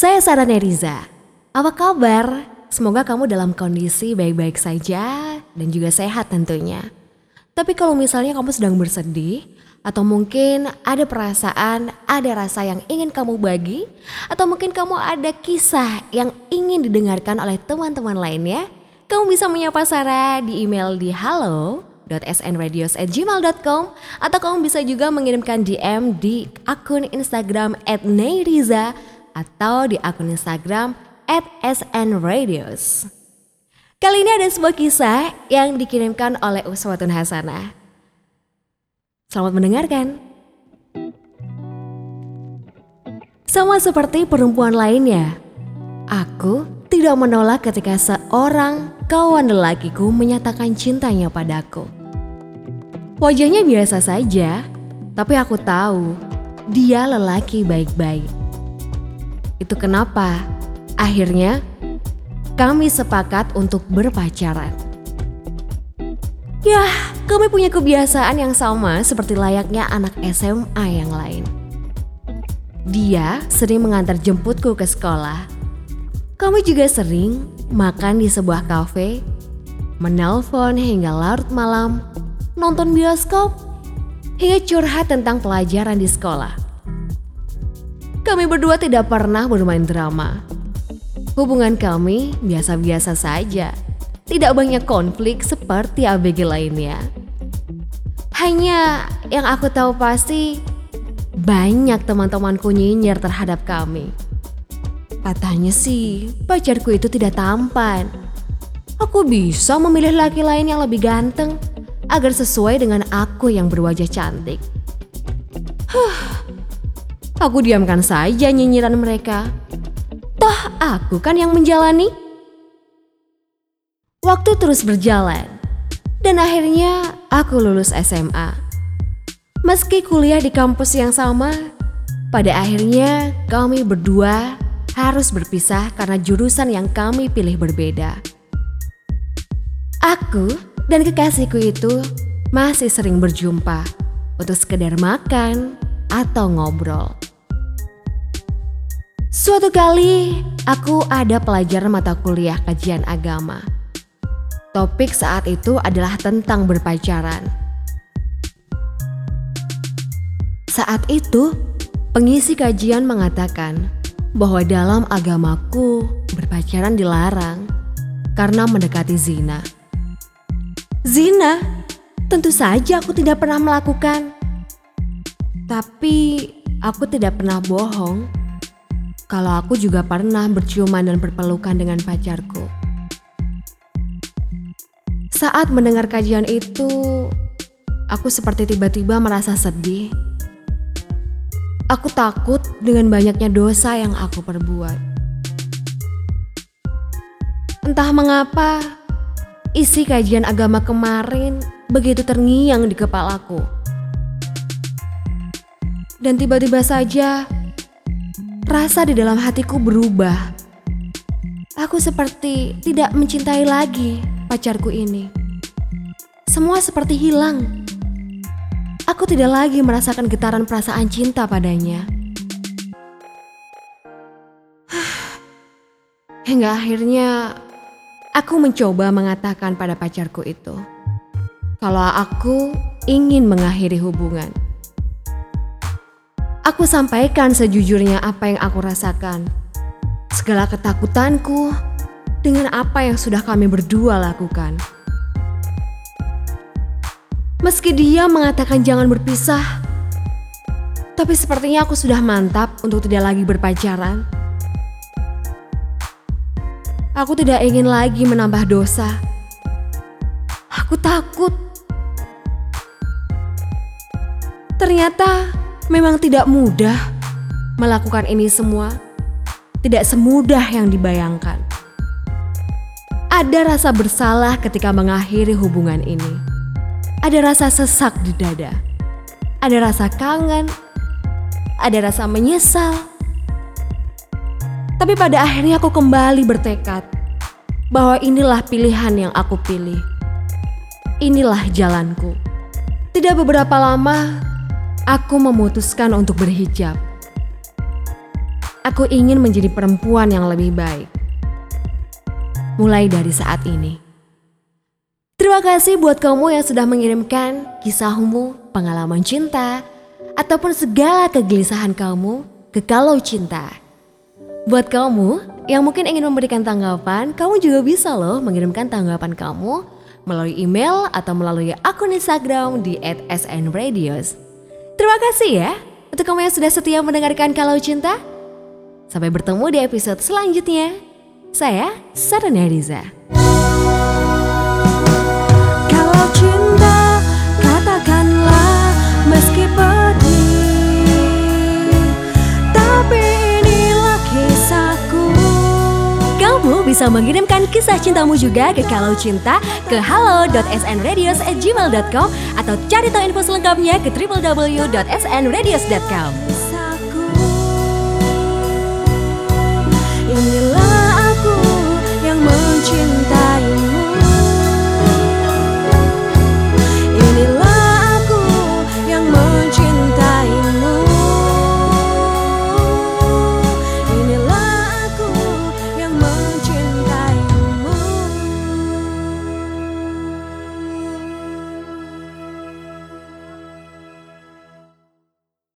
Saya Sarah Neriza. Apa kabar? Semoga kamu dalam kondisi baik-baik saja dan juga sehat tentunya. Tapi kalau misalnya kamu sedang bersedih, atau mungkin ada perasaan, ada rasa yang ingin kamu bagi, atau mungkin kamu ada kisah yang ingin didengarkan oleh teman-teman lainnya, kamu bisa menyapa Sarah di email di halo.snradios@gmail.com atau kamu bisa juga mengirimkan DM di akun Instagram @neiriza atau di akun Instagram @snradios. Kali ini ada sebuah kisah yang dikirimkan oleh Uswatun Hasanah. Selamat mendengarkan. Sama seperti perempuan lainnya, aku tidak menolak ketika seorang kawan lelakiku menyatakan cintanya padaku. Wajahnya biasa saja, tapi aku tahu dia lelaki baik-baik. Itu kenapa akhirnya kami sepakat untuk berpacaran. Ya, kami punya kebiasaan yang sama seperti layaknya anak SMA yang lain. Dia sering mengantar jemputku ke sekolah kami juga sering makan di sebuah kafe, menelpon hingga larut malam, nonton bioskop, hingga curhat tentang pelajaran di sekolah. Kami berdua tidak pernah bermain drama. Hubungan kami biasa-biasa saja, tidak banyak konflik seperti ABG lainnya. Hanya yang aku tahu pasti, banyak teman-temanku nyinyir terhadap kami. Katanya sih, pacarku itu tidak tampan. Aku bisa memilih laki lain yang lebih ganteng agar sesuai dengan aku yang berwajah cantik. Huh, aku diamkan saja nyinyiran mereka. Toh aku kan yang menjalani. Waktu terus berjalan, dan akhirnya aku lulus SMA. Meski kuliah di kampus yang sama, pada akhirnya kami berdua harus berpisah karena jurusan yang kami pilih berbeda. Aku dan kekasihku itu masih sering berjumpa untuk sekedar makan atau ngobrol. Suatu kali aku ada pelajaran mata kuliah kajian agama. Topik saat itu adalah tentang berpacaran. Saat itu, pengisi kajian mengatakan bahwa dalam agamaku berpacaran dilarang karena mendekati zina. Zina? Tentu saja aku tidak pernah melakukan. Tapi aku tidak pernah bohong kalau aku juga pernah berciuman dan berpelukan dengan pacarku. Saat mendengar kajian itu, aku seperti tiba-tiba merasa sedih Aku takut dengan banyaknya dosa yang aku perbuat. Entah mengapa, isi kajian agama kemarin begitu terngiang di kepalaku. Dan tiba-tiba saja, rasa di dalam hatiku berubah. Aku seperti tidak mencintai lagi pacarku ini. Semua seperti hilang. Aku tidak lagi merasakan getaran perasaan cinta padanya. Hingga akhirnya aku mencoba mengatakan pada pacarku itu kalau aku ingin mengakhiri hubungan. Aku sampaikan sejujurnya apa yang aku rasakan. Segala ketakutanku dengan apa yang sudah kami berdua lakukan. Meski dia mengatakan jangan berpisah, tapi sepertinya aku sudah mantap untuk tidak lagi berpacaran. Aku tidak ingin lagi menambah dosa. Aku takut. Ternyata memang tidak mudah melakukan ini semua. Tidak semudah yang dibayangkan. Ada rasa bersalah ketika mengakhiri hubungan ini ada rasa sesak di dada, ada rasa kangen, ada rasa menyesal. Tapi pada akhirnya aku kembali bertekad bahwa inilah pilihan yang aku pilih. Inilah jalanku. Tidak beberapa lama, aku memutuskan untuk berhijab. Aku ingin menjadi perempuan yang lebih baik. Mulai dari saat ini. Terima kasih buat kamu yang sudah mengirimkan kisahmu, pengalaman cinta, ataupun segala kegelisahan kamu ke Kalau Cinta. Buat kamu yang mungkin ingin memberikan tanggapan, kamu juga bisa loh mengirimkan tanggapan kamu melalui email atau melalui akun Instagram di @snradios. Terima kasih ya untuk kamu yang sudah setia mendengarkan Kalau Cinta. Sampai bertemu di episode selanjutnya. Saya Sarania Riza. bisa mengirimkan kisah cintamu juga ke kalau cinta ke halo.snradios@gmail.com atau cari tahu info selengkapnya ke www.snradios.com. Inilah